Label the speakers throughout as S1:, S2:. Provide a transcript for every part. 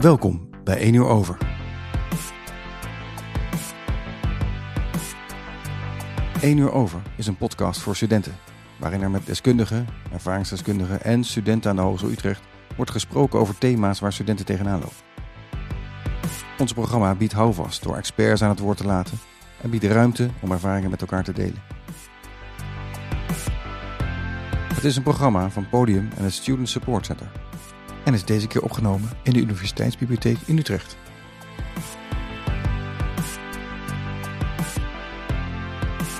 S1: Welkom bij 1 uur over. 1 uur over is een podcast voor studenten, waarin er met deskundigen, ervaringsdeskundigen en studenten aan de Hogeschool Utrecht wordt gesproken over thema's waar studenten tegenaan lopen. Ons programma biedt houvast door experts aan het woord te laten en biedt ruimte om ervaringen met elkaar te delen. Het is een programma van Podium en het Student Support Center en is deze keer opgenomen in de Universiteitsbibliotheek in Utrecht.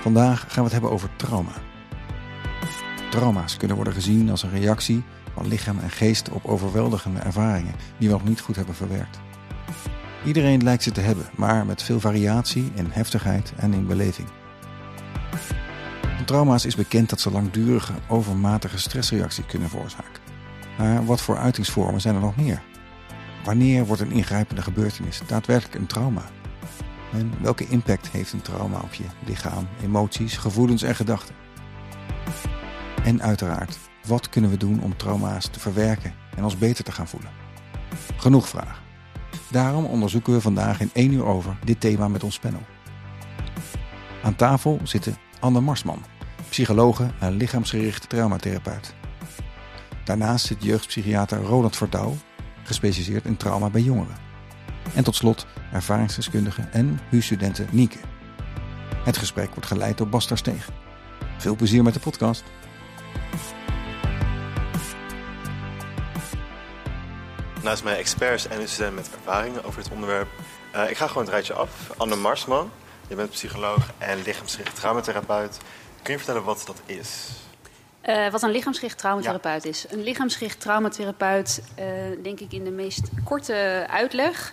S1: Vandaag gaan we het hebben over trauma. Trauma's kunnen worden gezien als een reactie van lichaam en geest op overweldigende ervaringen die we nog niet goed hebben verwerkt. Iedereen lijkt ze te hebben, maar met veel variatie in heftigheid en in beleving. Van trauma's is bekend dat ze langdurige, overmatige stressreacties kunnen veroorzaken. Maar wat voor uitingsvormen zijn er nog meer? Wanneer wordt een ingrijpende gebeurtenis daadwerkelijk een trauma? En welke impact heeft een trauma op je lichaam, emoties, gevoelens en gedachten? En uiteraard, wat kunnen we doen om trauma's te verwerken en ons beter te gaan voelen? Genoeg vragen. Daarom onderzoeken we vandaag in één uur over dit thema met ons panel. Aan tafel zitten Anne Marsman, psychologe en lichaamsgerichte traumatherapeut. Daarnaast zit jeugdpsychiater Roland Verdouw, gespecialiseerd in trauma bij jongeren. En tot slot ervaringsdeskundige en huurstudenten Nieke. Het gesprek wordt geleid door Bas Steeg. Veel plezier met de podcast.
S2: Naast mij experts en studenten met ervaringen over dit onderwerp. Uh, ik ga gewoon het rijtje af. Anne Marsman, je bent psycholoog en lichaamsgericht traumatherapeut. Kun je vertellen wat dat is?
S3: Uh, wat een lichaamsgericht traumatherapeut ja. is. Een lichaamsgericht traumatherapeut, uh, denk ik in de meest korte uitleg,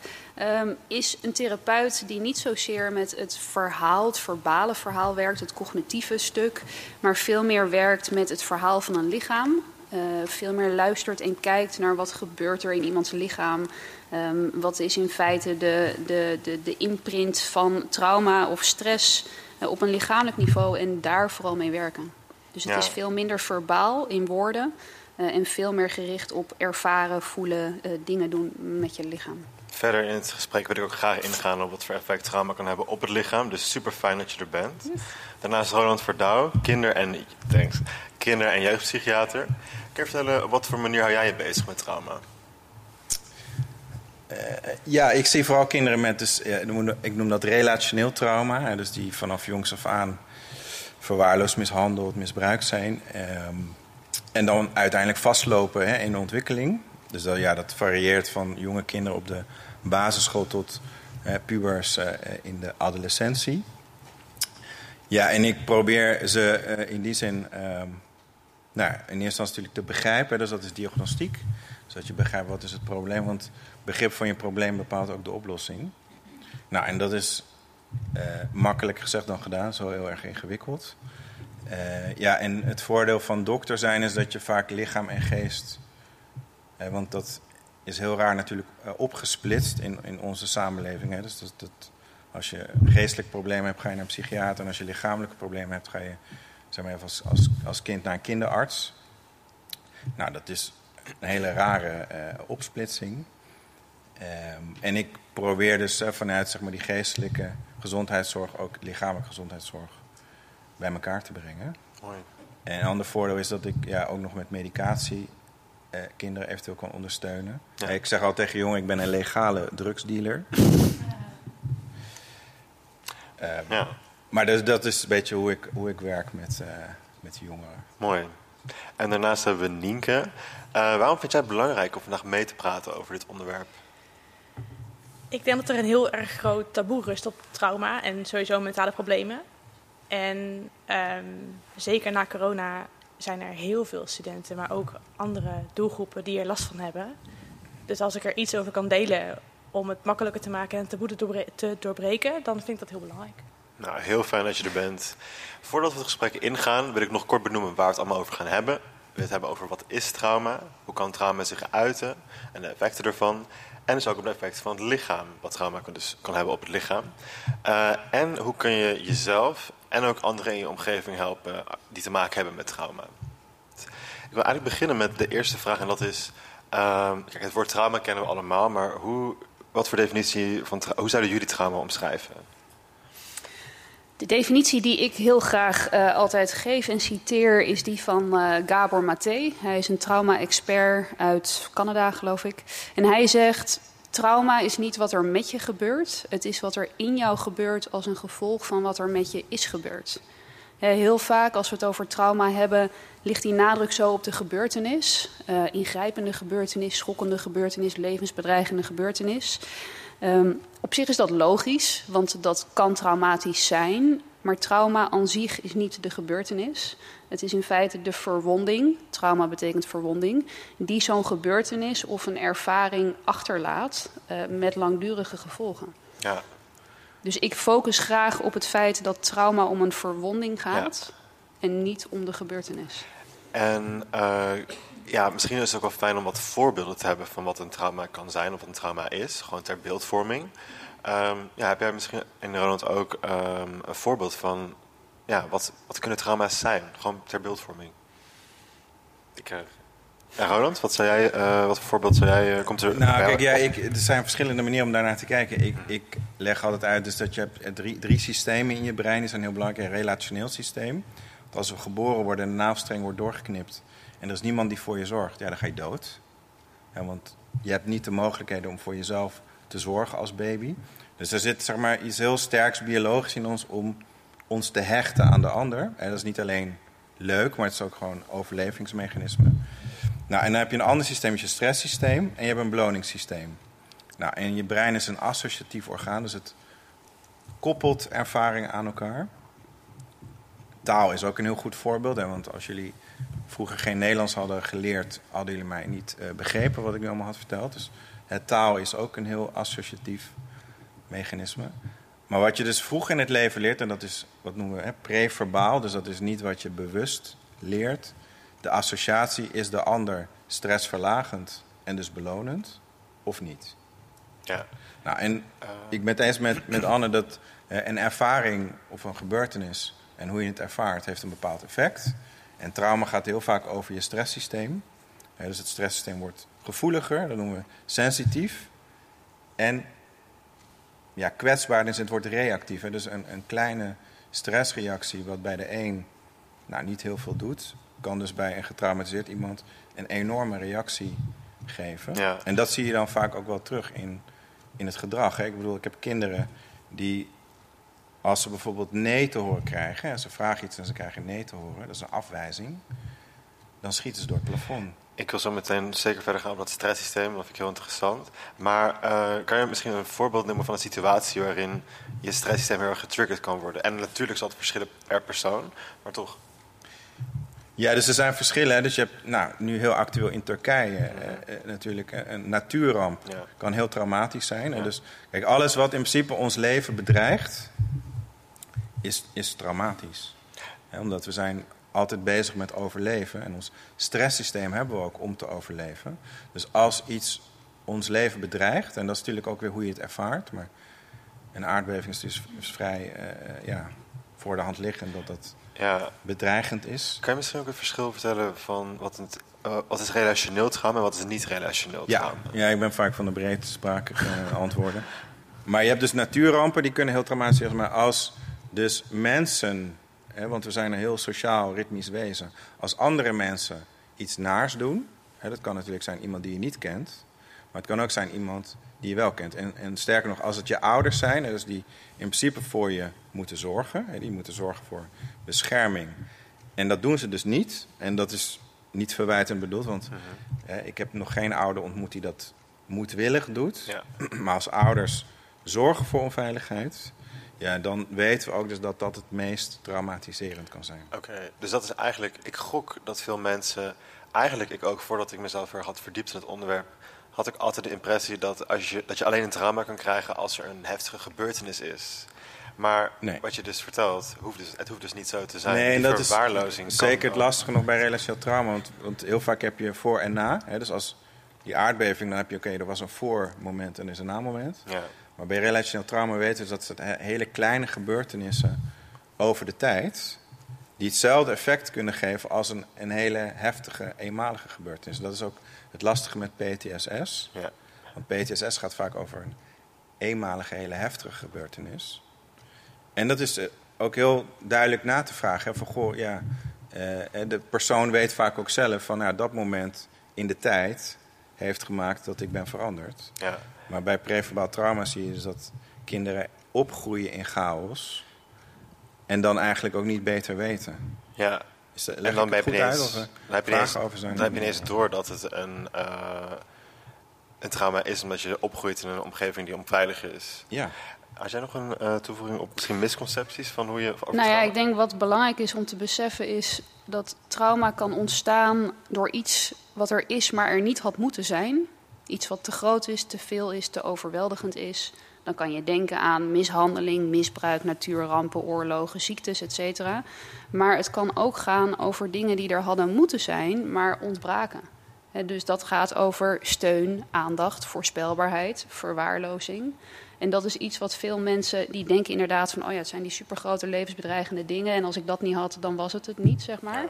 S3: um, is een therapeut die niet zozeer met het verhaal, het verbale verhaal werkt, het cognitieve stuk, maar veel meer werkt met het verhaal van een lichaam. Uh, veel meer luistert en kijkt naar wat gebeurt er in iemands lichaam. Um, wat is in feite de, de, de, de imprint van trauma of stress op een lichamelijk niveau en daar vooral mee werken. Dus het ja. is veel minder verbaal in woorden uh, en veel meer gericht op ervaren, voelen, uh, dingen doen met je lichaam.
S2: Verder in het gesprek wil ik ook graag ingaan op wat voor effect trauma kan hebben op het lichaam. Dus super fijn dat je er bent. Yes. Daarnaast Roland Verdouw, kinder- en, thanks, kinder- en jeugdpsychiater. Kun je vertellen, op wat voor manier hou jij je bezig met trauma?
S4: Uh, ja, ik zie vooral kinderen met, dus, ik noem dat relationeel trauma. Dus die vanaf jongs af aan verwaarloosd, mishandeld, misbruikt zijn. Um, en dan uiteindelijk vastlopen hè, in de ontwikkeling. Dus dat, ja, dat varieert van jonge kinderen op de basisschool tot uh, pubers uh, in de adolescentie. Ja, en ik probeer ze uh, in die zin um, nou, in eerste instantie natuurlijk te begrijpen. Dus dat is diagnostiek. Zodat je begrijpt wat is het probleem. Want begrip van je probleem bepaalt ook de oplossing. Nou, en dat is uh, makkelijk gezegd dan gedaan, zo heel erg ingewikkeld. Uh, ja, en het voordeel van dokter zijn is dat je vaak lichaam en geest. Uh, want dat is heel raar natuurlijk opgesplitst in, in onze samenleving. Hè. Dus dat, dat, als je geestelijk probleem hebt, ga je naar een psychiater. En als je lichamelijke problemen hebt, ga je zeg maar, als, als, als kind naar een kinderarts. Nou, dat is een hele rare opsplitsing. Um, en ik probeer dus uh, vanuit zeg maar, die geestelijke gezondheidszorg ook lichamelijke gezondheidszorg bij elkaar te brengen.
S2: Mooi.
S4: En een ander voordeel is dat ik ja, ook nog met medicatie uh, kinderen eventueel kan ondersteunen. Ja. Ik zeg al tegen jongen, ik ben een legale drugsdealer. um, ja. Maar dus, dat is een beetje hoe ik, hoe ik werk met, uh, met jongeren.
S2: Mooi. En daarnaast hebben we Nienke. waarom vind jij het belangrijk om vandaag mee te praten over dit onderwerp?
S5: Ik denk dat er een heel erg groot taboe rust op trauma en sowieso mentale problemen. En um, zeker na corona zijn er heel veel studenten, maar ook andere doelgroepen die er last van hebben. Dus als ik er iets over kan delen om het makkelijker te maken en het taboe te, te doorbreken, dan vind ik dat heel belangrijk.
S2: Nou, heel fijn dat je er bent. Voordat we het gesprek ingaan, wil ik nog kort benoemen waar we het allemaal over gaan hebben. We het hebben over wat is trauma, hoe kan trauma zich uiten en de effecten ervan. En dus ook op het effect van het lichaam, wat trauma kan, dus kan hebben op het lichaam. Uh, en hoe kun je jezelf en ook anderen in je omgeving helpen die te maken hebben met trauma. Ik wil eigenlijk beginnen met de eerste vraag en dat is... Ehm, kijk, het woord trauma kennen we allemaal, maar hoe, wat voor definitie van hoe zouden jullie trauma omschrijven?
S3: De definitie die ik heel graag uh, altijd geef en citeer is die van uh, Gabor Maté. Hij is een trauma-expert uit Canada, geloof ik. En hij zegt: Trauma is niet wat er met je gebeurt, het is wat er in jou gebeurt als een gevolg van wat er met je is gebeurd. Heel vaak als we het over trauma hebben, ligt die nadruk zo op de gebeurtenis. Uh, ingrijpende gebeurtenis, schokkende gebeurtenis, levensbedreigende gebeurtenis. Um, op zich is dat logisch, want dat kan traumatisch zijn. Maar trauma aan zich is niet de gebeurtenis. Het is in feite de verwonding, trauma betekent verwonding, die zo'n gebeurtenis of een ervaring achterlaat uh, met langdurige gevolgen.
S2: Ja.
S3: Dus ik focus graag op het feit dat trauma om een verwonding gaat ja. en niet om de gebeurtenis.
S2: En uh, ja, misschien is het ook wel fijn om wat voorbeelden te hebben van wat een trauma kan zijn of wat een trauma is, gewoon ter beeldvorming. Um, ja, heb jij misschien in Ronald ook um, een voorbeeld van ja, wat, wat kunnen trauma's zijn? Gewoon ter beeldvorming. Ik, uh, ja, Roland, wat, zou jij, uh, wat voor voorbeeld zou jij... Uh, komt er
S4: nou, kijk, ja, ik, er zijn verschillende manieren om daarnaar te kijken. Ik, ik leg altijd uit dus dat je hebt drie, drie systemen in je brein. Die zijn heel belangrijk. Een relationeel systeem. Als we geboren worden en de navelstreng wordt doorgeknipt... en er is niemand die voor je zorgt, ja, dan ga je dood. Want je hebt niet de mogelijkheden om voor jezelf te zorgen als baby. Dus er zit zeg maar, iets heel sterks biologisch in ons om ons te hechten aan de ander. En dat is niet alleen leuk, maar het is ook gewoon overlevingsmechanisme. Nou, en dan heb je een ander systeem, je stresssysteem, en je hebt een beloningssysteem. Nou, en je brein is een associatief orgaan, dus het koppelt ervaringen aan elkaar. Taal is ook een heel goed voorbeeld, hè, want als jullie vroeger geen Nederlands hadden geleerd, hadden jullie mij niet uh, begrepen wat ik nu allemaal had verteld. Dus het taal is ook een heel associatief mechanisme. Maar wat je dus vroeg in het leven leert, en dat is wat noemen we preverbaal, dus dat is niet wat je bewust leert. De associatie is de ander stressverlagend en dus belonend, of niet.
S2: Ja.
S4: Nou, en uh, ik ben het eens met, met Anne dat uh, een ervaring of een gebeurtenis en hoe je het ervaart, heeft een bepaald effect. En trauma gaat heel vaak over je stresssysteem. Dus het stresssysteem wordt gevoeliger, dat noemen we sensitief. En ja, kwetsbaar is het wordt reactief. Dus een, een kleine stressreactie, wat bij de een nou, niet heel veel doet, kan dus bij een getraumatiseerd iemand een enorme reactie geven.
S2: Ja.
S4: En dat zie je dan vaak ook wel terug in, in het gedrag. Hè? Ik bedoel, ik heb kinderen die, als ze bijvoorbeeld nee te horen krijgen, en ze vragen iets en ze krijgen nee te horen, dat is een afwijzing, dan schieten ze door het plafond.
S2: Ik wil zo meteen zeker verder gaan op dat stresssysteem, dat vind ik heel interessant. Maar uh, kan je misschien een voorbeeld noemen van een situatie waarin je stresssysteem heel erg getriggerd kan worden? En natuurlijk zal het verschillen per persoon, maar toch.
S4: Ja, dus er zijn verschillen. Hè? Dus je hebt nou, nu heel actueel in Turkije eh, eh, natuurlijk eh, een natuurramp.
S2: Ja.
S4: Kan heel traumatisch zijn.
S2: Ja.
S4: En dus kijk, alles wat in principe ons leven bedreigt, is, is traumatisch. Omdat we zijn altijd bezig met overleven. En ons stresssysteem hebben we ook om te overleven. Dus als iets ons leven bedreigt, en dat is natuurlijk ook weer hoe je het ervaart, maar een aardbeving is dus vrij uh, ja, voor de hand liggend dat dat
S2: Ja.
S4: bedreigend is.
S2: Kan je misschien ook het verschil vertellen van wat, het, uh, wat is relationeel trauma en wat is niet relationeel
S4: Ja,
S2: trauma?
S4: ja, ik ben vaak van de breedsprakige antwoorden. Maar je hebt dus natuurrampen, die kunnen heel traumatisch zijn. Maar als dus mensen, hè, want we zijn een heel sociaal, ritmisch wezen. Als andere mensen iets naars doen, hè, dat kan natuurlijk zijn iemand die je niet kent. Maar het kan ook zijn iemand die je wel kent. En, en sterker nog, als het je ouders zijn, hè, dus die in principe voor je moeten zorgen. Hè, die moeten zorgen voor bescherming. En dat doen ze dus niet. En dat is niet verwijtend bedoeld, want hè, ik heb nog geen ouder ontmoet die dat moedwillig doet.
S2: Ja.
S4: Maar als ouders zorgen voor onveiligheid, ja, dan weten we ook dus dat dat het meest traumatiserend kan zijn.
S2: Oké, dus dat is eigenlijk, ik gok dat veel mensen, eigenlijk ik ook voordat ik mezelf weer had verdiept in het onderwerp, had ik altijd de impressie dat, als je, dat je alleen een trauma kan krijgen als er een heftige gebeurtenis is. Maar
S4: Nee.
S2: wat je dus vertelt, hoeft dus, het hoeft dus niet zo te zijn.
S4: Nee, en dat is zeker het lastige nog bij relationeel trauma. Want, want heel vaak heb je voor en na. Hè, dus als die aardbeving, dan heb je, oké, er was een voormoment en er is een na-moment.
S2: Ja,
S4: Maar bij relationeel trauma weten we dat het he- hele kleine gebeurtenissen over de tijd, die hetzelfde effect kunnen geven als een, een hele heftige, eenmalige gebeurtenis. Dat is ook het lastige met PTSS.
S2: Ja.
S4: Want PTSS gaat vaak over een eenmalige, hele heftige gebeurtenis. En dat is eh, ook heel duidelijk na te vragen. Hè, van, goh, ja, eh, de persoon weet vaak ook zelf van nou, dat moment in de tijd heeft gemaakt dat ik ben veranderd.
S2: Ja.
S4: Maar bij preverbaal trauma zie je dus dat kinderen opgroeien in chaos en dan eigenlijk ook niet beter weten.
S2: Ja.
S4: Is dat,
S2: En dan
S4: ik
S2: ben
S4: het
S2: je
S4: goed uit?
S2: ineens,
S4: Of, eh,
S2: dan heb je ineens,
S4: vragen over zijn?
S2: dan heb je ineens door dat het een, eh, een trauma is omdat je opgroeit in een omgeving die onveilig is.
S4: Ja,
S2: Had jij nog een eh, toevoeging op misschien misconcepties van hoe je over
S3: Nou ja, ik denk wat belangrijk is om te beseffen is dat trauma kan ontstaan door iets wat er is, maar er niet had moeten zijn. Iets wat te groot is, te veel is, te overweldigend is. Dan kan je denken aan mishandeling, misbruik, natuurrampen, oorlogen, ziektes, etc. Maar het kan ook gaan over dingen die er hadden moeten zijn, maar ontbraken. Dus dat gaat over steun, aandacht, voorspelbaarheid, verwaarlozing. En dat is iets wat veel mensen die denken inderdaad van... oh ja, het zijn die supergrote levensbedreigende dingen... en als ik dat niet had, dan was het het niet, zeg maar.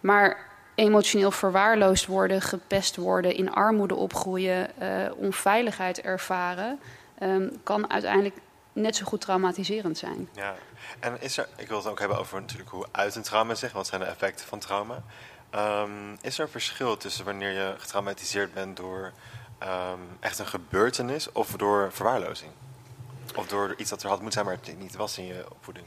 S3: Maar emotioneel verwaarloosd worden, gepest worden... in armoede opgroeien, eh, onveiligheid ervaren... ehm, kan uiteindelijk net zo goed traumatiserend zijn.
S2: Ja, en is er, ik wil het ook hebben over natuurlijk hoe uit een trauma zich, wat zijn de effecten van trauma. Ehm, is er een verschil tussen wanneer je getraumatiseerd bent door ehm, echt een gebeurtenis of door verwaarlozing? Of door iets dat er had moeten zijn, maar het niet was in je opvoeding?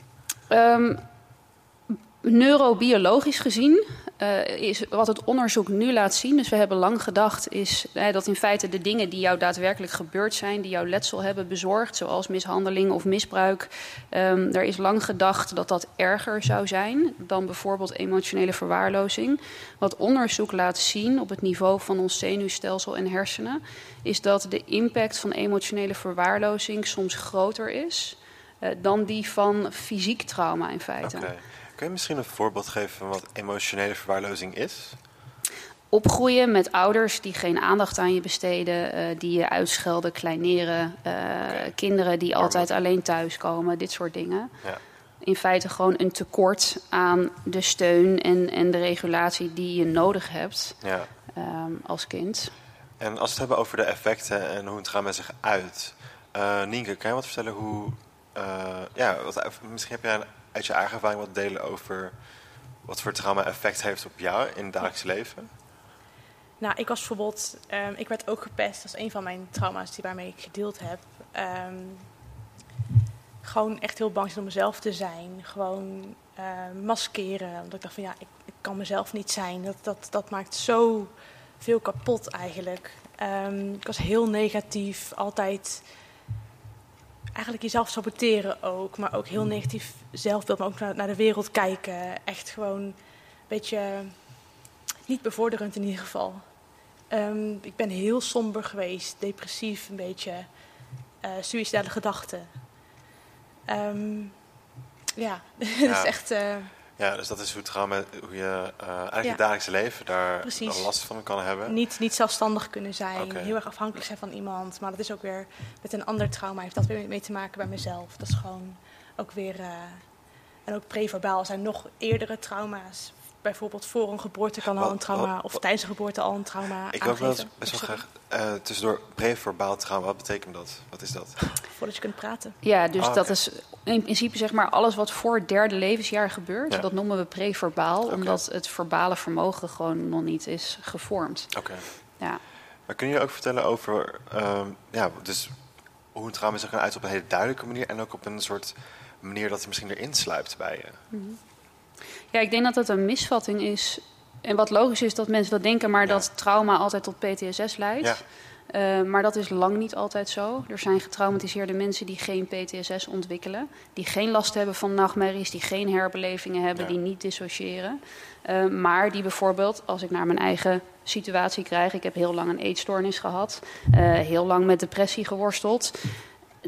S3: Neurobiologisch gezien eh, is wat het onderzoek nu laat zien, dus we hebben lang gedacht, is eh, dat in feite de dingen die jou daadwerkelijk gebeurd zijn, die jouw letsel hebben bezorgd, zoals mishandeling of misbruik, ehm, er is lang gedacht dat dat erger zou zijn dan bijvoorbeeld emotionele verwaarlozing. Wat onderzoek laat zien op het niveau van ons zenuwstelsel en hersenen, is dat de impact van emotionele verwaarlozing soms groter is eh, dan die van fysiek trauma in feite.
S2: Kun je misschien een voorbeeld geven van wat emotionele verwaarlozing is?
S3: Opgroeien met ouders die geen aandacht aan je besteden, eh, die je uitschelden, kleineren, eh, kinderen die altijd alleen thuiskomen, dit soort dingen.
S2: Ja.
S3: In feite gewoon een tekort aan de steun en, en de regulatie die je nodig hebt
S2: ja.
S3: ehm, als kind.
S2: En als we het hebben over de effecten en hoe het trauma zich uit. eh Nienke, kan je wat vertellen hoe... ja, wat, misschien heb jij een- uit je eigen ervaring wat delen over wat voor trauma effect heeft op jou in het dagelijks leven?
S5: Nou, ik was bijvoorbeeld, ehm, ik werd ook gepest. Dat is een van mijn trauma's die waarmee ik gedeeld heb. Ehm, gewoon echt heel bang zijn om mezelf te zijn. Gewoon ehm, maskeren. Omdat ik dacht van ja, ik, ik kan mezelf niet zijn. Dat, dat, dat maakt zo veel kapot eigenlijk. Ehm, ik was heel negatief. Altijd eigenlijk jezelf saboteren ook. Maar ook heel negatief zelfbeeld. Maar ook naar, naar de wereld kijken. Echt gewoon een beetje niet bevorderend in ieder geval. Ehm, ik ben heel somber geweest, depressief, een beetje eh suïcidale gedachten. Ehm, ja, dat
S2: Ja.
S5: is echt. eh,
S2: Ja, dus dat is hoe trauma, hoe je eh, eigenlijk
S5: Ja.
S2: het dagelijkse leven daar last van kan hebben.
S5: niet, niet zelfstandig kunnen zijn, heel erg afhankelijk zijn van iemand. Maar dat is ook weer met een ander trauma, heeft dat weer mee te maken bij mezelf. Dat is gewoon ook weer. eh, en ook preverbaal zijn nog eerdere trauma's. Bijvoorbeeld voor een geboorte kan al een trauma,
S2: wat-
S5: of tijdens een geboorte al een trauma.
S2: Ik wil wel best wel graag eh, tussendoor preverbaal trauma. Wat betekent dat? Wat is dat?
S5: Voordat je kunt praten.
S3: Ja, dus
S2: Ah,
S3: dat is in principe zeg maar alles wat voor het derde levensjaar gebeurt.
S2: Ja.
S3: Dat noemen we preverbaal,
S2: Oké.
S3: omdat het verbale vermogen gewoon nog niet is gevormd.
S2: Oké.
S3: Ja.
S2: Maar kun je ook vertellen over ehm, ja, dus hoe een trauma zich kan uit op een hele duidelijke manier en ook op een soort manier dat hij misschien erin sluipt bij je?
S3: Ja, ik denk dat het een misvatting is. En wat logisch is dat mensen dat denken, maar
S2: Ja.
S3: dat trauma altijd tot PTSS leidt.
S2: Ja.
S3: Eh, maar dat is lang niet altijd zo. Er zijn getraumatiseerde mensen die geen PTSS ontwikkelen. Die geen last hebben van nachtmerries, die geen herbelevingen hebben,
S2: Ja.
S3: die niet dissociëren. Eh, maar die bijvoorbeeld, als ik naar mijn eigen situatie krijg... ik heb heel lang een eetstoornis gehad, eh, heel lang met depressie geworsteld...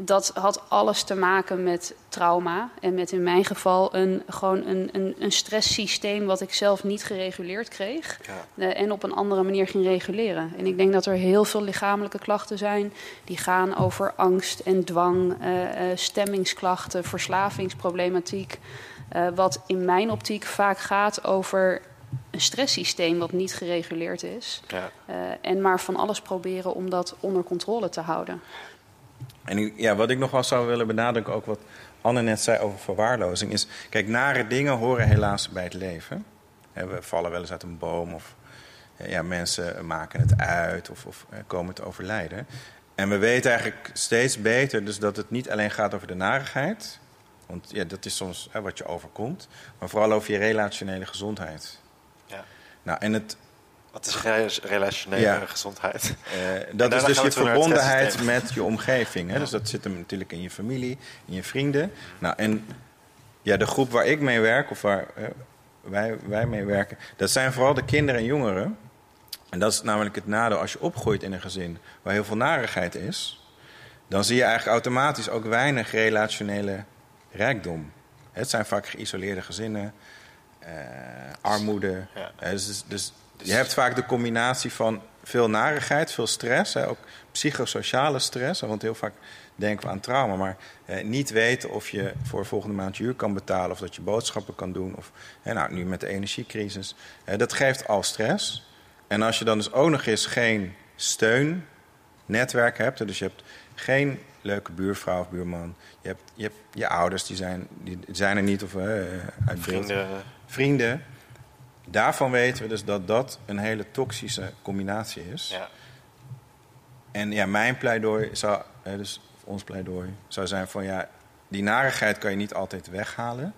S3: Dat had alles te maken met trauma. En met in mijn geval een, gewoon een, een, een stresssysteem wat ik zelf niet gereguleerd kreeg.
S2: Ja.
S3: Eh, en op een andere manier ging reguleren. En ik denk dat er heel veel lichamelijke klachten zijn die gaan over angst en dwang, eh, eh, stemmingsklachten, verslavingsproblematiek. Uh, wat in mijn optiek vaak gaat over een stresssysteem wat niet gereguleerd is. Ja. En maar van alles proberen om dat onder controle te houden.
S4: En ja, wat ik nog wel zou willen benadrukken, ook wat Anne net zei over verwaarlozing, is: kijk, nare dingen horen helaas bij het leven. We vallen wel eens uit een boom of ja, mensen maken het uit of, of komen te overlijden. En we weten eigenlijk steeds beter dus dat het niet alleen gaat over de narigheid. Want ja, dat is soms hè, wat je overkomt. Maar vooral over je relationele gezondheid. Ja. Nou, en het,
S2: wat is relationele gezondheid?
S4: Uh, dat is dus je verbondenheid met je omgeving. Hè? Dus dat zit hem natuurlijk in je familie, in je vrienden. Nou, en ja, de groep waar ik mee werk, of waar wij, wij mee werken, dat zijn vooral de kinderen en jongeren. En dat is namelijk het nadeel als je opgroeit in een gezin waar heel veel narigheid is. Dan zie je eigenlijk automatisch ook weinig relationele rijkdom. Het zijn vaak geïsoleerde gezinnen, eh, armoede. Ja. Dus, dus, dus, je hebt vaak de combinatie van veel narigheid, veel stress, hè, ook psychosociale stress. Want heel vaak denken we aan trauma, maar eh, niet weten of je voor volgende maand je huur kan betalen of dat je boodschappen kan doen. Of nou, nu met de energiecrisis. dat geeft al stress. En als je dan dus ook nog eens geen steun-netwerk hebt, dus je hebt geen leuke buurvrouw of buurman, je hebt je, hebt je ouders, die zijn, die zijn er niet of uit
S2: Vrienden.
S4: Vrienden. Daarvan weten we dus dat dat een hele toxische combinatie is. Ja. En ja, mijn pleidooi zou, dus ons pleidooi, zou zijn van ja, die narigheid kan je niet altijd weghalen.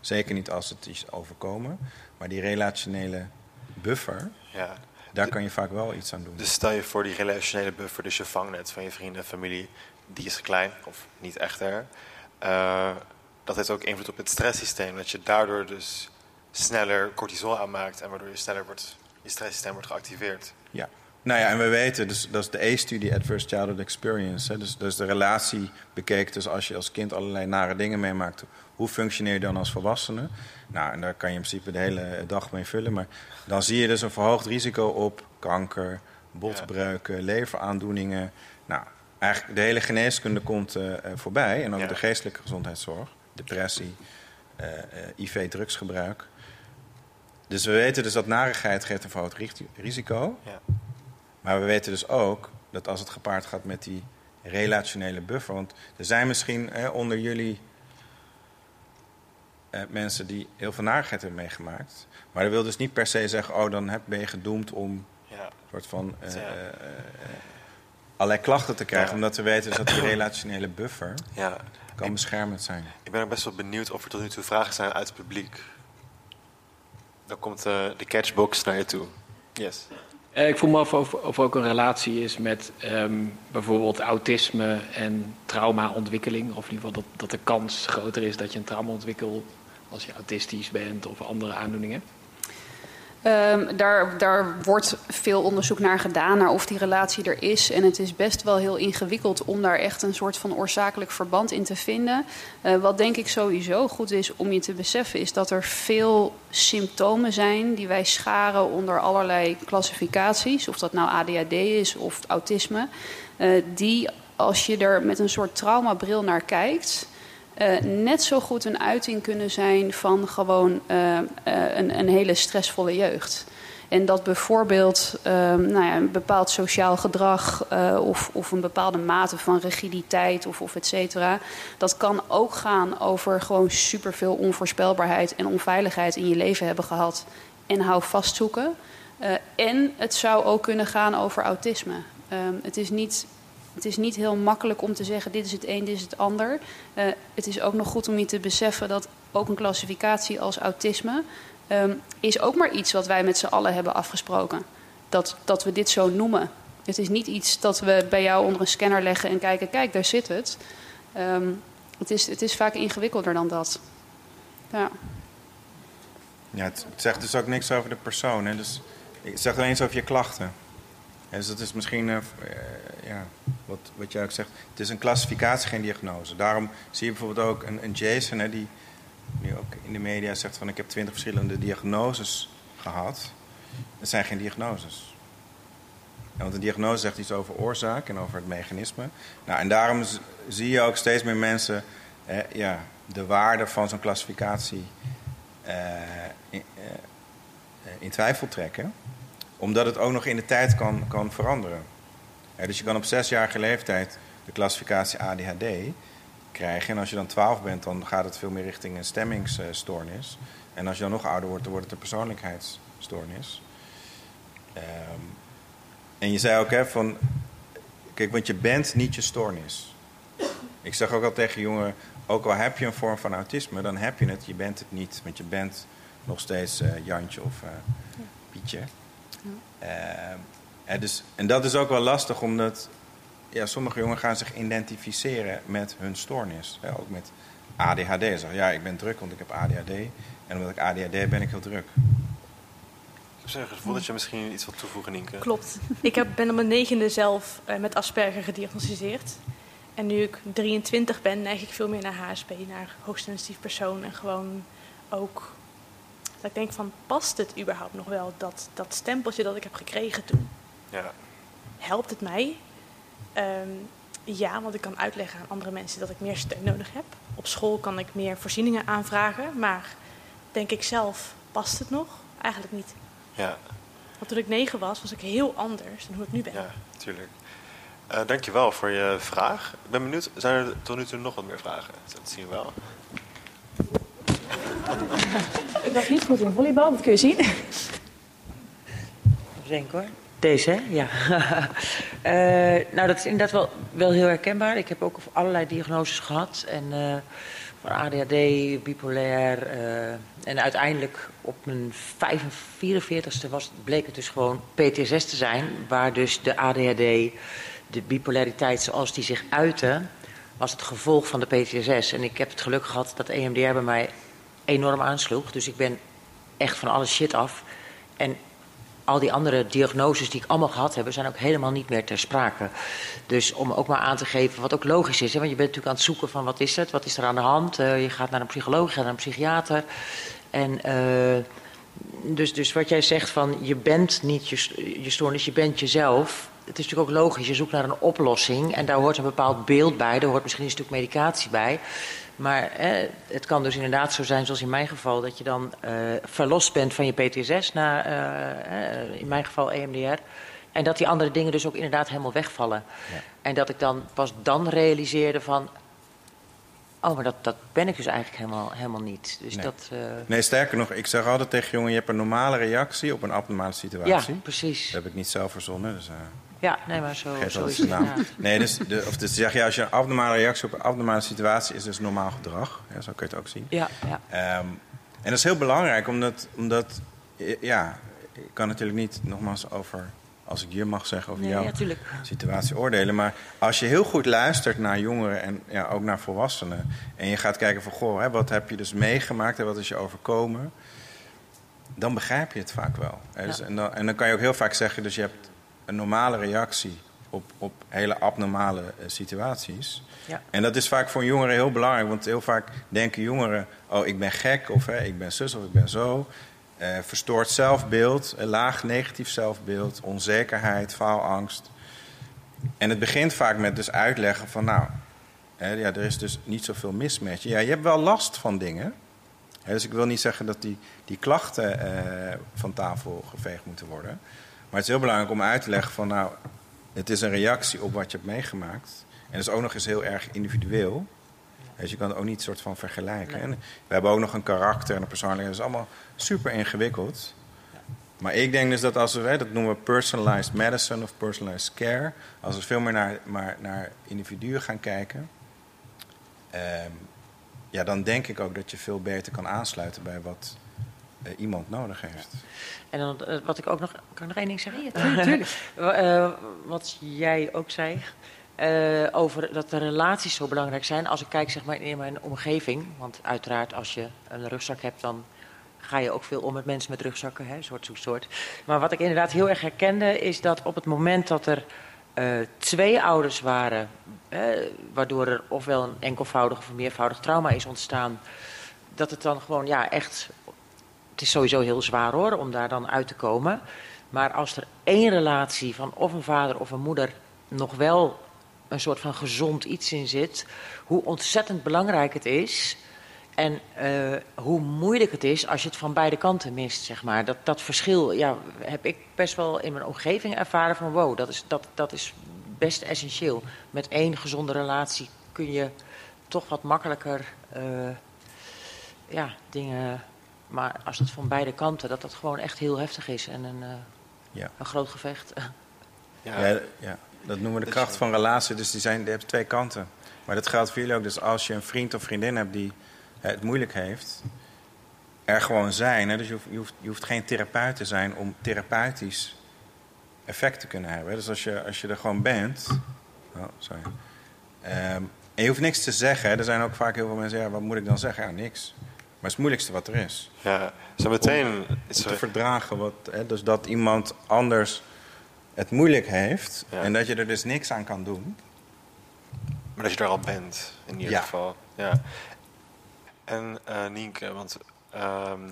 S4: Zeker niet als het is overkomen. Maar die relationele buffer, ja. daar kan je vaak wel iets aan doen.
S2: Dus stel je voor die relationele buffer, dus je vangnet van je vrienden en familie, die is klein of niet echt er. Uh, dat heeft ook invloed op het stresssysteem. Dat je daardoor dus sneller cortisol aanmaakt en waardoor je sneller wordt, je stresssysteem wordt geactiveerd.
S4: Ja. Nou ja, en we weten, dus, dat is de A-studie, Adverse Childhood Experience. Hè, dus, dus de relatie bekeken, dus als je als kind allerlei nare dingen meemaakt, hoe functioneer je dan als volwassene? Nou, en daar kan je in principe de hele dag mee vullen. Maar dan zie je dus een verhoogd risico op kanker, botbreuken, leveraandoeningen. Nou, eigenlijk de hele geneeskunde komt uh, voorbij. En ook de geestelijke gezondheidszorg, depressie, uh, IV-drugsgebruik. Dus we weten dus dat narigheid geeft een verhoogd risico. Ja. Maar we weten dus ook dat als het gepaard gaat met die relationele buffer. Want er zijn misschien onder jullie eh, mensen die heel veel narigheid hebben meegemaakt. Maar dat wil dus niet per se zeggen, oh, dan ben je gedoemd om ja. een soort van uh, ja. allerlei klachten te krijgen. Omdat we weten dus dat die relationele buffer ja. kan beschermend zijn.
S2: Ik ben ook best wel benieuwd of er tot nu toe vragen zijn uit het publiek. Dan komt de catchbox naar je toe. Yes.
S6: Ik voel me af of, of ook een relatie is met um, bijvoorbeeld autisme en traumaontwikkeling. Of in ieder geval dat, dat de kans groter is dat je een trauma ontwikkelt als je autistisch bent of andere aandoeningen?
S3: Um, daar, daar wordt veel onderzoek naar gedaan, naar of die relatie er is. En het is best wel heel ingewikkeld om daar echt een soort van oorzakelijk verband in te vinden. Uh, wat denk ik sowieso goed is om je te beseffen, is dat er veel symptomen zijn die wij scharen onder allerlei klassificaties. Of dat nou ADHD is of autisme. Uh, die als je er met een soort traumabril naar kijkt uh, net zo goed een uiting kunnen zijn van gewoon uh, uh, een, een, hele stressvolle jeugd. En dat bijvoorbeeld nou ja, een bepaald sociaal gedrag of, of, een bepaalde mate van rigiditeit of, of et cetera. Dat kan ook gaan over gewoon superveel onvoorspelbaarheid en onveiligheid in je leven hebben gehad en hou vastzoeken. en het zou ook kunnen gaan over autisme. Um, het is niet het is niet heel makkelijk om te zeggen: dit is het een, dit is het ander. Uh, het is ook nog goed om je te beseffen dat ook een klassificatie als autisme. Um, is ook maar iets wat wij met z'n allen hebben afgesproken. Dat, dat we dit zo noemen. Het is niet iets dat we bij jou onder een scanner leggen en kijken: kijk, daar zit het. Um, het, is, het is vaak ingewikkelder dan dat. Ja.
S4: Ja, het, zegt dus ook niks over de persoon. Hè? Dus het zegt alleen iets over je klachten. Dus dat is misschien uh, ja, wat, wat jij ook zegt, het is een klassificatie, geen diagnose. Daarom zie je bijvoorbeeld ook een, een Jason, hè, die nu ook in de media zegt van ik heb twintig verschillende diagnoses gehad. Het zijn geen diagnoses. want een diagnose zegt iets over oorzaak en over het mechanisme. Nou, en daarom zie je ook steeds meer mensen ja, de waarde van zo'n klassificatie in, in, twijfel trekken. Omdat het ook nog in de tijd kan, kan veranderen. dus je kan op zesjarige leeftijd de klassificatie ADHD krijgen. En als je dan 12 bent, dan gaat het veel meer richting een stemmingsstoornis. En als je dan nog ouder wordt, dan wordt het een persoonlijkheidsstoornis. Um, en je zei ook, hè, van, kijk, want je bent niet je stoornis. Ik zeg ook al tegen jongeren, ook al heb je een vorm van autisme, dan heb je het, je bent het niet. Want je bent nog steeds uh, Jantje of uh, Pietje. Uh, en, dus, en dat is ook wel lastig, omdat ja, sommige jongeren gaan zich identificeren met hun stoornis. Hè, ook met ADHD. Zeggen, ja, ik ben druk, want ik heb ADHD. En omdat ik ADHD ben ik heel druk.
S2: Ik heb het gevoel dat je misschien iets wilt toevoegen, Nienke.
S5: Klopt. Ik heb, ben op mijn negende zelf uh, met Asperger gediagnosticeerd. En nu ik 23 ben, neig ik veel meer naar HSP, naar hoogsensitief persoon. En gewoon ook dat ik denk van, past het überhaupt nog wel, dat, dat stempeltje dat ik heb gekregen toen?
S2: Ja.
S5: Helpt het mij? Um, ja, want ik kan uitleggen aan andere mensen dat ik meer steun nodig heb. Op school kan ik meer voorzieningen aanvragen, maar denk ik zelf, past het nog? Eigenlijk niet.
S2: Ja.
S5: Want toen ik negen was, was ik heel anders dan hoe ik nu ben.
S2: Ja, natuurlijk. Uh, dankjewel voor je vraag. Ik ben benieuwd, zijn er tot nu toe nog wat meer vragen? Dat zien we wel.
S7: Ik was niet goed in volleybal, dat kun je zien.
S8: Denk hoor. Deze, hè? Ja. uh, nou, dat is inderdaad wel, wel heel herkenbaar. Ik heb ook allerlei diagnoses gehad. En uh, van ADHD, bipolair. Uh, en uiteindelijk op mijn 44ste was, bleek het dus gewoon PTSS te zijn. Waar dus de ADHD de bipolariteit zoals die zich uitte, was het gevolg van de PTSS. En ik heb het geluk gehad dat EMDR bij mij enorm aansloeg. Dus ik ben echt van alle shit af. En al die andere diagnoses die ik allemaal gehad heb, zijn ook helemaal niet meer ter sprake. Dus om ook maar aan te geven, wat ook logisch is. Hè, want je bent natuurlijk aan het zoeken van wat is het, wat is er aan de hand. Uh, je gaat naar een psycholoog, je gaat naar een psychiater. En uh, dus, dus wat jij zegt van je bent niet je, je stoornis, je bent jezelf het is natuurlijk ook logisch, je zoekt naar een oplossing en daar hoort een bepaald beeld bij, daar hoort misschien een medicatie bij. Maar het kan dus inderdaad zo zijn, zoals in mijn geval, dat je dan uh, verlost bent van je PTSS, na, uh, in mijn geval EMDR. En dat die andere dingen dus ook inderdaad helemaal wegvallen. Ja. En dat ik dan pas dan realiseerde van, Oh, maar dat, dat ben ik dus eigenlijk helemaal, helemaal niet. Dus
S4: nee.
S8: Dat, uh...
S4: nee, sterker nog, ik zeg altijd tegen jongen... je hebt een normale reactie op een abnormale situatie.
S8: Ja, precies.
S4: Dat heb ik niet zelf verzonnen, dus... Uh...
S8: Ja, nee, maar zo,
S4: Geef
S8: zo is
S4: het. Ja. Nee, dus, de, of dus zeg je, als je een abnormale reactie op een abnormale situatie is, dus normaal gedrag. Ja, zo kun je het ook zien.
S8: Ja, ja.
S4: Um, en dat is heel belangrijk, omdat, omdat ja, ik kan natuurlijk niet nogmaals over, als ik je mag zeggen, over
S8: nee,
S4: jouw
S8: ja,
S4: situatie oordelen. Maar als je heel goed luistert naar jongeren en ja, ook naar volwassenen. En je gaat kijken van, goh, hè, wat heb je dus meegemaakt en wat is je overkomen. Dan begrijp je het vaak wel. Dus, en, dan, en dan kan je ook heel vaak zeggen, dus je hebt een normale reactie op, op hele abnormale uh, situaties.
S8: Ja.
S4: En dat is vaak voor jongeren heel belangrijk, want heel vaak denken jongeren: oh, ik ben gek, of hè, ik ben zus, of ik ben zo. Uh, verstoord zelfbeeld, een laag negatief zelfbeeld, onzekerheid, faalangst. En het begint vaak met dus uitleggen van, nou, hè, ja, er is dus niet zoveel mis met je. Ja, je hebt wel last van dingen. Hè, dus ik wil niet zeggen dat die, die klachten uh, van tafel geveegd moeten worden. Maar het is heel belangrijk om uit te leggen van nou, het is een reactie op wat je hebt meegemaakt. En dat is ook nog eens heel erg individueel. Dus je kan het ook niet soort van vergelijken. En we hebben ook nog een karakter en een persoonlijkheid. Dat is allemaal super ingewikkeld. Maar ik denk dus dat als we, dat noemen we personalized medicine of personalized care. Als we veel meer naar, maar naar individuen gaan kijken. Um, ja, dan denk ik ook dat je veel beter kan aansluiten bij wat iemand nodig heeft.
S8: En dan, uh, wat ik ook nog. Kan ik nog één ding zeggen?
S7: Ja, natuurlijk.
S8: uh, wat jij ook zei. over dat de relaties zo belangrijk zijn. Als ik kijk zeg maar, in mijn omgeving. Want uiteraard, als je een rugzak hebt, dan ga je ook veel om met mensen met rugzakken. Hè, soort zoek soort. Maar wat ik inderdaad heel erg herkende, is dat op het moment dat er twee ouders waren. waardoor er ofwel een enkelvoudig of een meervoudig trauma is ontstaan. Dat het dan gewoon ja, echt het is sowieso heel zwaar hoor, om daar dan uit te komen. Maar als er één relatie van of een vader of een moeder nog wel een soort van gezond iets in zit, hoe ontzettend belangrijk het is En uh, hoe moeilijk het is als je het van beide kanten mist, zeg maar. Dat, dat verschil ja, heb ik best wel in mijn omgeving ervaren van... wow, dat is, dat, dat is best essentieel. Met één gezonde relatie kun je toch wat makkelijker uh, ja, dingen... Maar als het van beide kanten, dat dat gewoon echt heel heftig is en een, uh, ja. een groot gevecht.
S4: Ja. ja. Ja, dat noemen we de kracht van relatie. Dus die, zijn, die hebben twee kanten. Maar dat geldt voor jullie ook. Dus als je een vriend of vriendin hebt die het moeilijk heeft, er gewoon zijn. Hè? Dus je hoeft, je, hoeft, je hoeft geen therapeut te zijn om therapeutisch effect te kunnen hebben. Dus als je, als je er gewoon bent. Oh, sorry. Um, en je hoeft niks te zeggen. Er zijn ook vaak heel veel mensen, ja, wat moet ik dan zeggen? Ja, niks. Maar het is het moeilijkste wat er is.
S2: Ja, zo meteen...
S4: Om, om te verdragen. Wat, hè, dus dat iemand anders het moeilijk heeft. Ja. En dat je er dus niks aan kan doen.
S2: Maar dat je er al bent, in ieder
S4: Ja.
S2: geval. Ja. En eh Nienke, want ehm,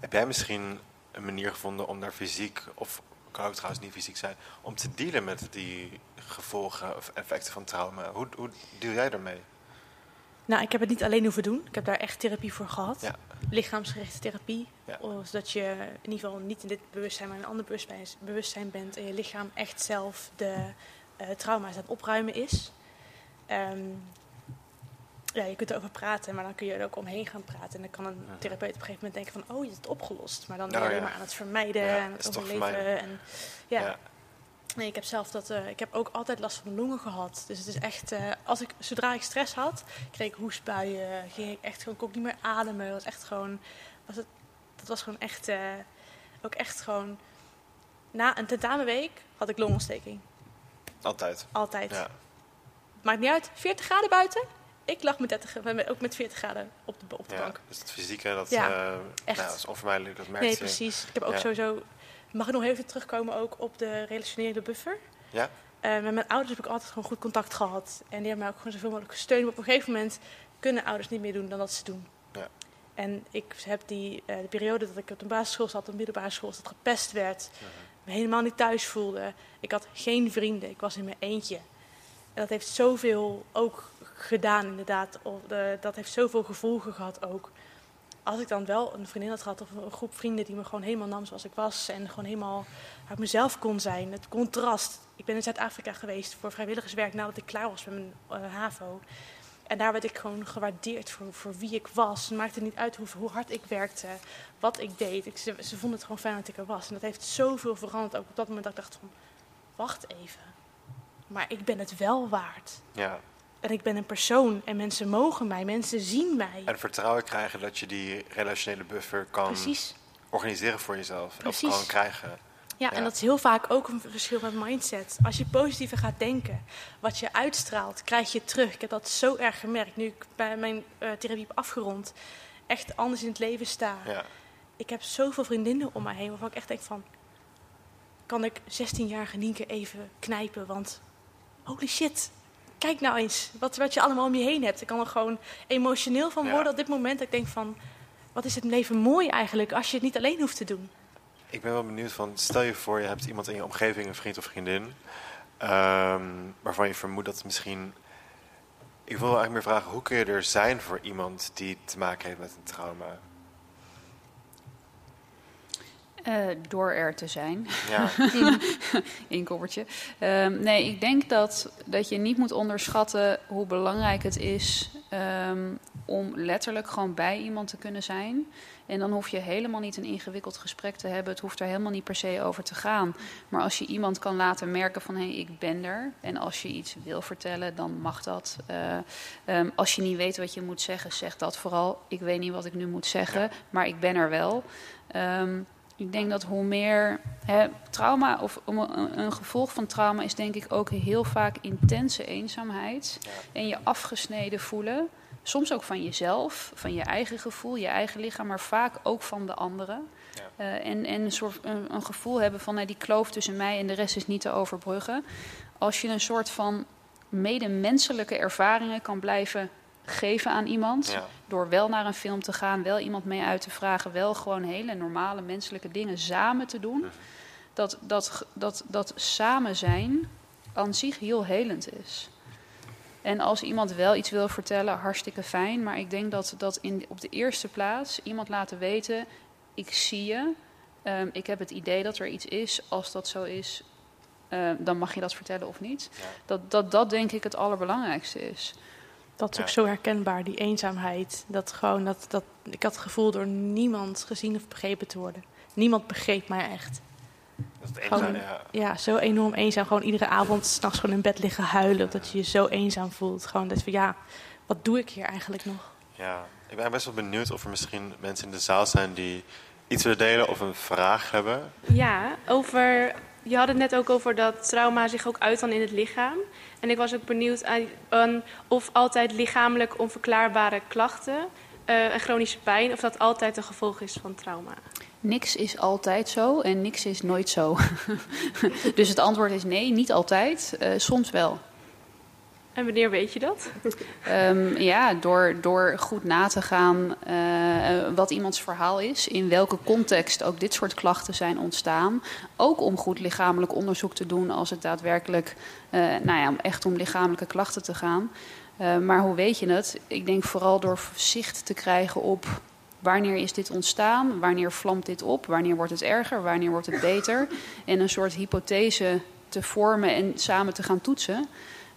S2: heb jij misschien een manier gevonden om daar fysiek, of kan ook trouwens niet fysiek zijn, om te dealen met die gevolgen of effecten van trauma? Hoe, hoe deal jij daarmee?
S5: Nou, ik heb het niet alleen hoeven doen. Ik heb daar echt therapie voor gehad.
S2: Ja.
S5: Lichaamsgerichte therapie.
S2: Ja.
S5: Zodat je in ieder geval niet in dit bewustzijn, maar in een ander bewustzijn, bewustzijn bent. En je lichaam echt zelf de eh, trauma's aan het opruimen is. Ehm, ja, je kunt erover praten, maar dan kun je er ook omheen gaan praten. En dan kan een therapeut op een gegeven moment denken van... oh, je hebt het opgelost. Maar dan ben je
S2: Oh,
S5: alleen maar aan het vermijden en het overleven. En, ja. Nee, ik heb zelf dat. eh, ik heb ook altijd last van longen gehad. Dus het is echt. eh, als ik, zodra ik stress had, kreeg ik hoestbuien. Ging ik echt gewoon kon ik niet meer ademen. Dat was echt gewoon. Was het, dat was gewoon echt. eh, ook echt gewoon. Na een tentamenweek had ik longontsteking.
S2: Altijd.
S5: Altijd.
S2: Ja.
S5: Maakt niet uit. 40 graden buiten. Ik lag met 30, met- ook met 40 graden op de, op de
S2: Ja,
S5: bank.
S2: dus het fysieke, dat,
S5: Ja,
S2: eh,
S5: echt.
S2: Nou, dat is onvermijdelijk, dat merk
S5: Nee,
S2: je.
S5: precies. Ik heb ook sowieso. Mag ik nog even terugkomen ook op de relationele buffer?
S2: Ja?
S5: Eh, met mijn ouders heb ik altijd gewoon goed contact gehad. En die hebben mij ook gewoon zoveel mogelijk gesteund. Maar op een gegeven moment kunnen ouders niet meer doen dan dat ze doen.
S2: Ja.
S5: En ik heb die eh, de periode dat ik op de basisschool zat, op de middelbare school, dat gepest werd, me helemaal niet thuis voelde. Ik had geen vrienden, ik was in mijn eentje. En dat heeft zoveel ook gedaan, inderdaad. Of, eh, dat heeft zoveel gevolgen gehad ook. Als ik dan wel een vriendin had gehad of een groep vrienden die me gewoon helemaal nam zoals ik was en gewoon helemaal ik mezelf kon zijn, het contrast. Ik ben in Zuid-Afrika geweest voor vrijwilligerswerk nadat ik klaar was met mijn eh, HAVO. En daar werd ik gewoon gewaardeerd voor, voor wie ik was. Het maakte niet uit hoe, hoe hard ik werkte, wat ik deed. Ik, ze, ze vonden het gewoon fijn dat ik er was. En dat heeft zoveel veranderd. Ook op dat moment dat ik dacht van, wacht even. Maar ik ben het wel waard.
S2: ja.
S5: En ik ben een persoon en mensen mogen mij, mensen zien mij.
S2: En vertrouwen krijgen dat je die relationele buffer kan
S5: Precies.
S2: organiseren voor jezelf.
S5: Precies.
S2: Of kan krijgen.
S5: Ja,
S2: Ja.
S5: en dat is heel vaak ook een verschil met mindset. Als je positiever gaat denken, wat je uitstraalt, krijg je terug. Ik heb dat zo erg gemerkt nu ik bij mijn eh, therapie heb afgerond. Echt anders in het leven sta.
S2: Ja.
S5: Ik heb zoveel vriendinnen om mij heen waarvan ik echt denk van... Kan ik 16-jarige Nienke even knijpen? Want holy shit, kijk nou eens wat, wat je allemaal om je heen hebt. Ik kan er gewoon emotioneel van
S2: Ja.
S5: worden op dit moment. Dat ik denk van, wat is het leven mooi eigenlijk als je het niet alleen hoeft te doen.
S2: Ik ben wel benieuwd van, stel je voor je hebt iemand in je omgeving, een vriend of vriendin, ehm, waarvan je vermoedt dat het misschien... Ik wil eigenlijk meer vragen, hoe kun je er zijn voor iemand die te maken heeft met een trauma?
S3: Eh, door er te zijn.
S2: Ja,
S3: Inkoppertje. Ehm, nee, ik denk dat, dat je niet moet onderschatten hoe belangrijk het is ehm, om letterlijk gewoon bij iemand te kunnen zijn. En dan hoef je helemaal niet een ingewikkeld gesprek te hebben. Het hoeft er helemaal niet per se over te gaan. Maar als je iemand kan laten merken van hé, hey, ik ben er. En als je iets wil vertellen, dan mag dat. Eh, ehm, als je niet weet wat je moet zeggen, zeg dat vooral. Ik weet niet wat ik nu moet zeggen, maar ik ben er wel. Ehm, ik denk dat hoe meer hè, trauma of een, gevolg van trauma is denk ik ook heel vaak intense eenzaamheid en je afgesneden voelen. Soms ook van jezelf, van je eigen gevoel, je eigen lichaam, maar vaak ook van de anderen.
S2: Ja.
S3: Eh, en en een, soort, een, een gevoel hebben van nou, die kloof tussen mij en de rest is niet te overbruggen. Als je een soort van medemenselijke ervaringen kan blijven geven aan iemand.
S2: ja.
S3: Door wel naar een film te gaan, wel iemand mee uit te vragen, wel gewoon hele normale menselijke dingen samen te doen. Dat, dat, dat, dat samen zijn aan zich heel helend is. En als iemand wel iets wil vertellen, hartstikke fijn. Maar ik denk dat dat in, op de eerste plaats iemand laten weten: ik zie je. Ehm, ik heb het idee dat er iets is. Als dat zo is, ehm, dan mag je dat vertellen of niet. Dat, dat dat denk ik het allerbelangrijkste is.
S5: Dat is ook zo herkenbaar, die eenzaamheid. Dat gewoon, dat, dat, ik had het gevoel door niemand gezien of begrepen te worden. Niemand begreep mij echt.
S2: Dat is het eenzaam,
S5: Gewoon,
S2: ja.
S5: ja, zo enorm eenzaam. Gewoon iedere avond s'nachts gewoon in bed liggen huilen. Dat je je zo eenzaam voelt. Gewoon dat van ja, wat doe ik hier eigenlijk nog?
S2: Ja, ik ben best wel benieuwd of er misschien mensen in de zaal zijn die iets willen delen of een vraag hebben.
S9: Ja, over, je had het net ook over dat trauma zich ook uit dan in het lichaam. En ik was ook benieuwd aan, of altijd lichamelijk onverklaarbare klachten eh, en chronische pijn, of dat altijd een gevolg is van trauma.
S3: Niks is altijd zo en niks is nooit zo. dus het antwoord is nee, niet altijd. Eh, soms wel.
S9: En wanneer weet je dat?
S3: Ehm, ja, door, door goed na te gaan eh, wat iemands verhaal is, in welke context ook dit soort klachten zijn ontstaan. Ook om goed lichamelijk onderzoek te doen als het daadwerkelijk, eh, nou ja, om echt om lichamelijke klachten te gaan. Eh, maar hoe weet je het? Ik denk vooral door zicht te krijgen op wanneer is dit ontstaan, wanneer vlamt dit op, wanneer wordt het erger, wanneer wordt het beter. En een soort hypothese te vormen en samen te gaan toetsen.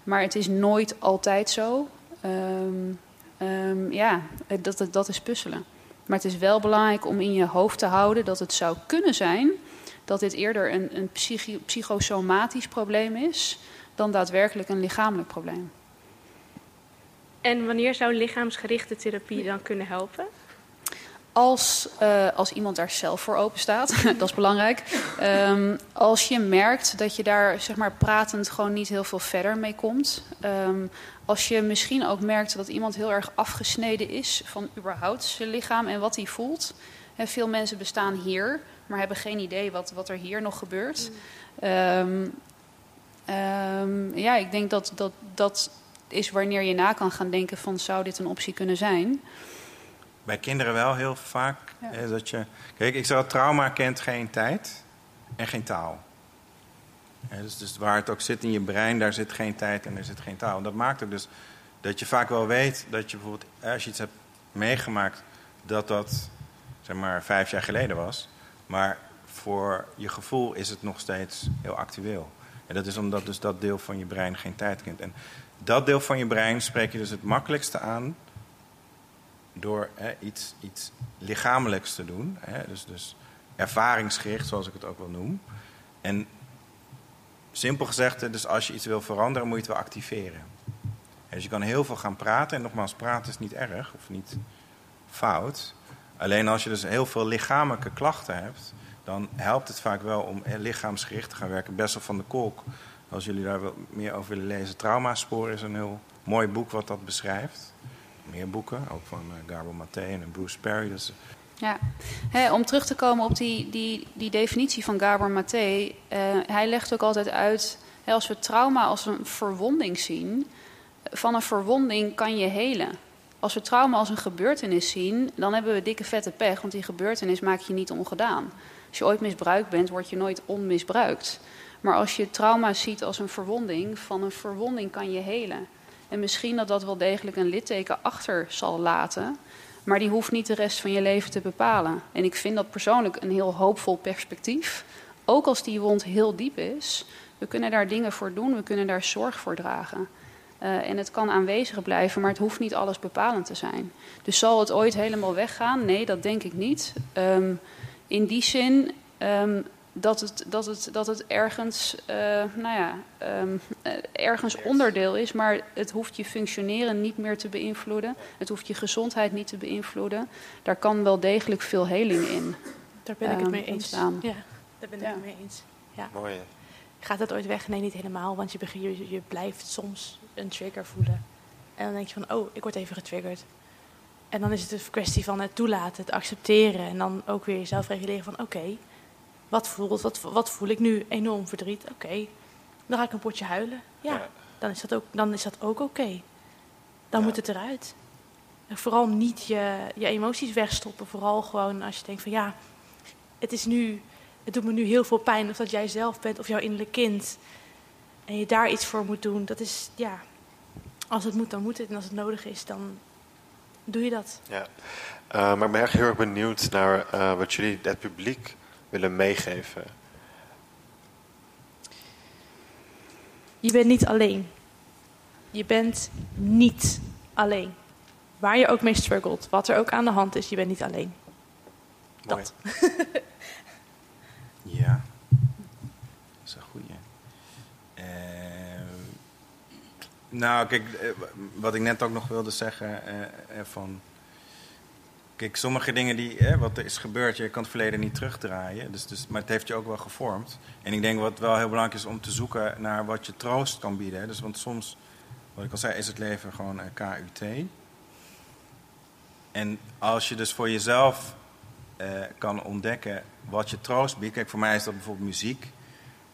S3: Maar het is nooit altijd zo. Ehm, ehm, ja, dat, dat, dat is puzzelen. Maar het is wel belangrijk om in je hoofd te houden dat het zou kunnen zijn dat dit eerder een, een psychosomatisch probleem is dan daadwerkelijk een lichamelijk probleem.
S9: En wanneer zou lichaamsgerichte therapie dan kunnen helpen?
S3: Als, eh, als iemand daar zelf voor open staat, dat is belangrijk. Ehm, als je merkt dat je daar zeg maar, pratend gewoon niet heel veel verder mee komt. Ehm, als je misschien ook merkt dat iemand heel erg afgesneden is van überhaupt zijn lichaam en wat hij voelt. Veel mensen bestaan hier, maar hebben geen idee wat, wat er hier nog gebeurt. Ehm, ehm, ja, ik denk dat, dat dat is wanneer je na kan gaan denken van zou dit een optie kunnen zijn.
S4: Bij kinderen wel heel vaak. Hè, dat je, kijk, ik zeg trauma kent geen tijd en geen taal. Hè, dus, dus waar het ook zit in je brein, daar zit geen tijd en er zit geen taal. En dat maakt ook dus dat je vaak wel weet dat je bijvoorbeeld, als je iets hebt meegemaakt, dat dat zeg maar vijf jaar geleden was. Maar voor je gevoel is het nog steeds heel actueel. En dat is omdat dus dat deel van je brein geen tijd kent. En dat deel van je brein spreek je dus het makkelijkste aan door iets, iets lichamelijks te doen. Hè, dus, dus ervaringsgericht, zoals ik het ook wel noem. En simpel gezegd, dus als je iets wil veranderen, moet je het wel activeren. Dus je kan heel veel gaan praten. En nogmaals, praten is niet erg of niet fout. Alleen als je dus heel veel lichamelijke klachten hebt, dan helpt het vaak wel om lichaamsgericht te gaan werken. Bessel van de Kolk, als jullie daar wat meer over willen lezen. Traumaspoor is een heel mooi boek wat dat beschrijft. Meer boeken, ook van uh, Gabor Maté en Bruce Perry. Dus,
S3: Ja, Hè, om terug te komen op die, die, die definitie van Gabor Maté. eh, hij legt ook altijd uit, hè, als we trauma als een verwonding zien, van een verwonding kan je helen. Als we trauma als een gebeurtenis zien, dan hebben we dikke vette pech, want die gebeurtenis maak je niet ongedaan. Als je ooit misbruikt bent, word je nooit onmisbruikt. Maar als je trauma ziet als een verwonding, van een verwonding kan je helen. En misschien dat dat wel degelijk een litteken achter zal laten, maar die hoeft niet de rest van je leven te bepalen. En ik vind dat persoonlijk een heel hoopvol perspectief. Ook als die wond heel diep is, we kunnen daar dingen voor doen, we kunnen daar zorg voor dragen. Uh, en het kan aanwezig blijven, maar het hoeft niet alles bepalend te zijn. Dus zal het ooit helemaal weggaan? Nee, dat denk ik niet. Um, in die zin um, dat, het, dat, het, dat het ergens, uh, nou ja, um, uh, ergens onderdeel is, maar het hoeft je functioneren niet meer te beïnvloeden. Het hoeft je gezondheid niet te beïnvloeden. Daar kan wel degelijk veel heling in.
S5: Daar ben ik het mee eens.
S3: Ontstaan.
S5: Ja, daar ben ik
S3: Ja.
S5: het mee eens. Ja.
S2: Mooi.
S5: Gaat het ooit weg? Nee, niet helemaal. Want je, begint- je, je blijft soms een trigger voelen. En dan denk je van, oh, ik word even getriggerd. En dan is het een kwestie van het toelaten, het accepteren. En dan ook weer jezelf reguleren van, oké, wat, voelt, wat, wat voel ik nu? Enorm verdriet. Oké, dan ga ik een potje huilen. Ja,
S2: Ja.
S5: Dan, is dat ook, dan is dat ook oké. Dan
S2: Ja.
S5: moet het eruit. En vooral niet je, je emoties wegstoppen. Vooral gewoon als je denkt van, ja, het is nu het doet me nu heel veel pijn. Of dat jij zelf bent of jouw innerlijk kind. En je daar iets voor moet doen. Dat is, ja, als het moet, dan moet het. En als het nodig is, dan doe je dat.
S2: Ja. Uh, maar ik ben echt heel erg benieuwd naar uh, wat jullie het publiek willen meegeven.
S5: Je bent niet alleen. Je bent niet alleen. Waar je ook mee struggelt, wat er ook aan de hand is, je bent niet alleen.
S2: Mooi.
S5: Dat.
S4: ja, dat is een goeie. Uh, nou, kijk, wat ik net ook nog wilde zeggen van Kijk, sommige dingen die, hè, wat er is gebeurd, je kan het verleden niet terugdraaien. Dus, dus, maar het heeft je ook wel gevormd. En ik denk wat wel heel belangrijk is om te zoeken naar wat je troost kan bieden. Dus, want soms, wat ik al zei, is het leven gewoon KUT. En als je dus voor jezelf eh, kan ontdekken wat je troost biedt. Kijk, voor mij is dat bijvoorbeeld muziek.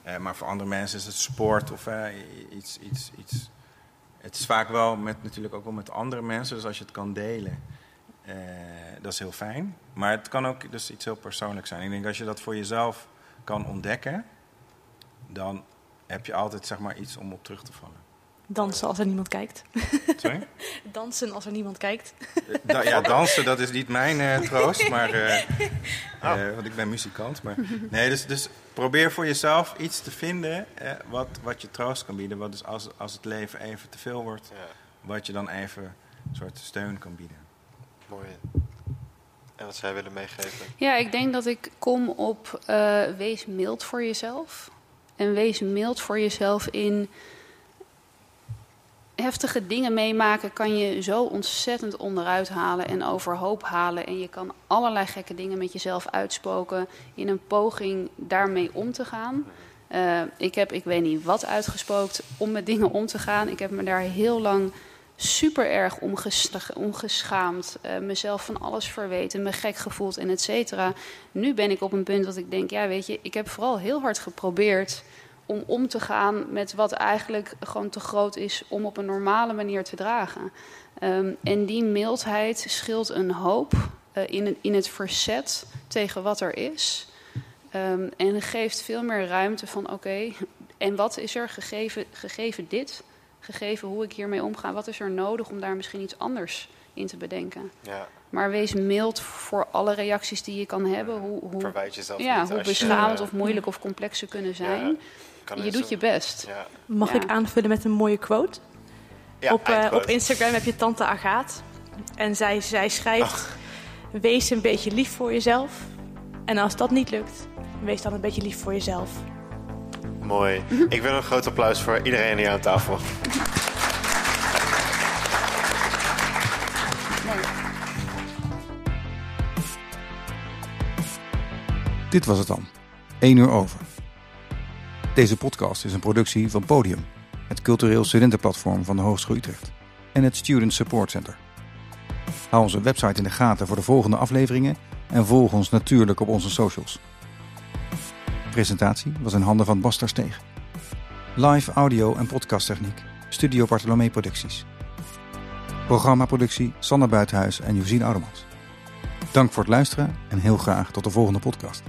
S4: Eh, maar voor andere mensen is het sport of eh, iets, iets, iets. Het is vaak wel met, natuurlijk ook wel met andere mensen. Dus als je het kan delen uh, dat is heel fijn. Maar het kan ook dus iets heel persoonlijks zijn. Ik denk als je dat voor jezelf kan ontdekken, dan heb je altijd zeg maar iets om op terug te vallen.
S5: Dansen als er niemand kijkt.
S4: Sorry?
S5: dansen als er niemand kijkt.
S4: Da ja, dansen, dat is niet mijn uh, troost, maar, uh, oh. want ik ben muzikant. Maar, nee, dus, dus probeer voor jezelf iets te vinden wat, wat je troost kan bieden. Wat dus als, als het leven even te veel wordt, ja. wat je dan even een soort steun kan bieden.
S2: Mooi. En wat zij willen meegeven?
S3: Ja, ik denk dat ik kom op uh, wees mild voor jezelf. En wees mild voor jezelf in heftige dingen meemaken kan je zo ontzettend onderuit halen en overhoop halen. En je kan allerlei gekke dingen met jezelf uitspoken in een poging daarmee om te gaan. Uh, ik heb, ik weet niet wat uitgespookt om met dingen om te gaan. Ik heb me daar heel lang super erg ongeschaamd, uh, mezelf van alles verweten, me gek gevoeld en et cetera. Nu ben ik op een punt dat ik denk, ja weet je, ik heb vooral heel hard geprobeerd om om te gaan met wat eigenlijk gewoon te groot is om op een normale manier te dragen. Um, en die mildheid scheelt een hoop uh, in, in het verzet tegen wat er is. Um, en geeft veel meer ruimte van oké, en wat is er gegeven, gegeven dit? Gegeven hoe ik hiermee omga, wat is er nodig om daar misschien iets anders in te bedenken.
S2: Ja.
S3: Maar wees mild voor alle reacties die je kan hebben. Hoe, hoe,
S2: Verwijt jezelf
S3: ja,
S2: niet
S3: hoe beschamend of moeilijk of complex ze kunnen zijn.
S2: Ja,
S3: je doet je best.
S2: Ja.
S5: Mag ik aanvullen met een mooie quote? op, uh, op Instagram heb je tante Agaat. En zij, zij schrijft... Wees een beetje lief voor jezelf. En als dat niet lukt, wees dan een beetje lief voor jezelf.
S2: Mooi. Ik wil een groot applaus voor iedereen hier aan tafel.
S1: Dit was het dan. 1 uur over. Deze podcast is een productie van Podium, het cultureel studentenplatform van de Hogeschool Utrecht en het Student Support Center. Hou onze website in de gaten voor de volgende afleveringen en volg ons natuurlijk op onze socials presentatie was in handen van Bas Steeg. Live audio en podcasttechniek Studio Bartolomee Producties. Programmaproductie Sander Buitenhuis en Josien Oudemans. Dank voor het luisteren en heel graag tot de volgende podcast.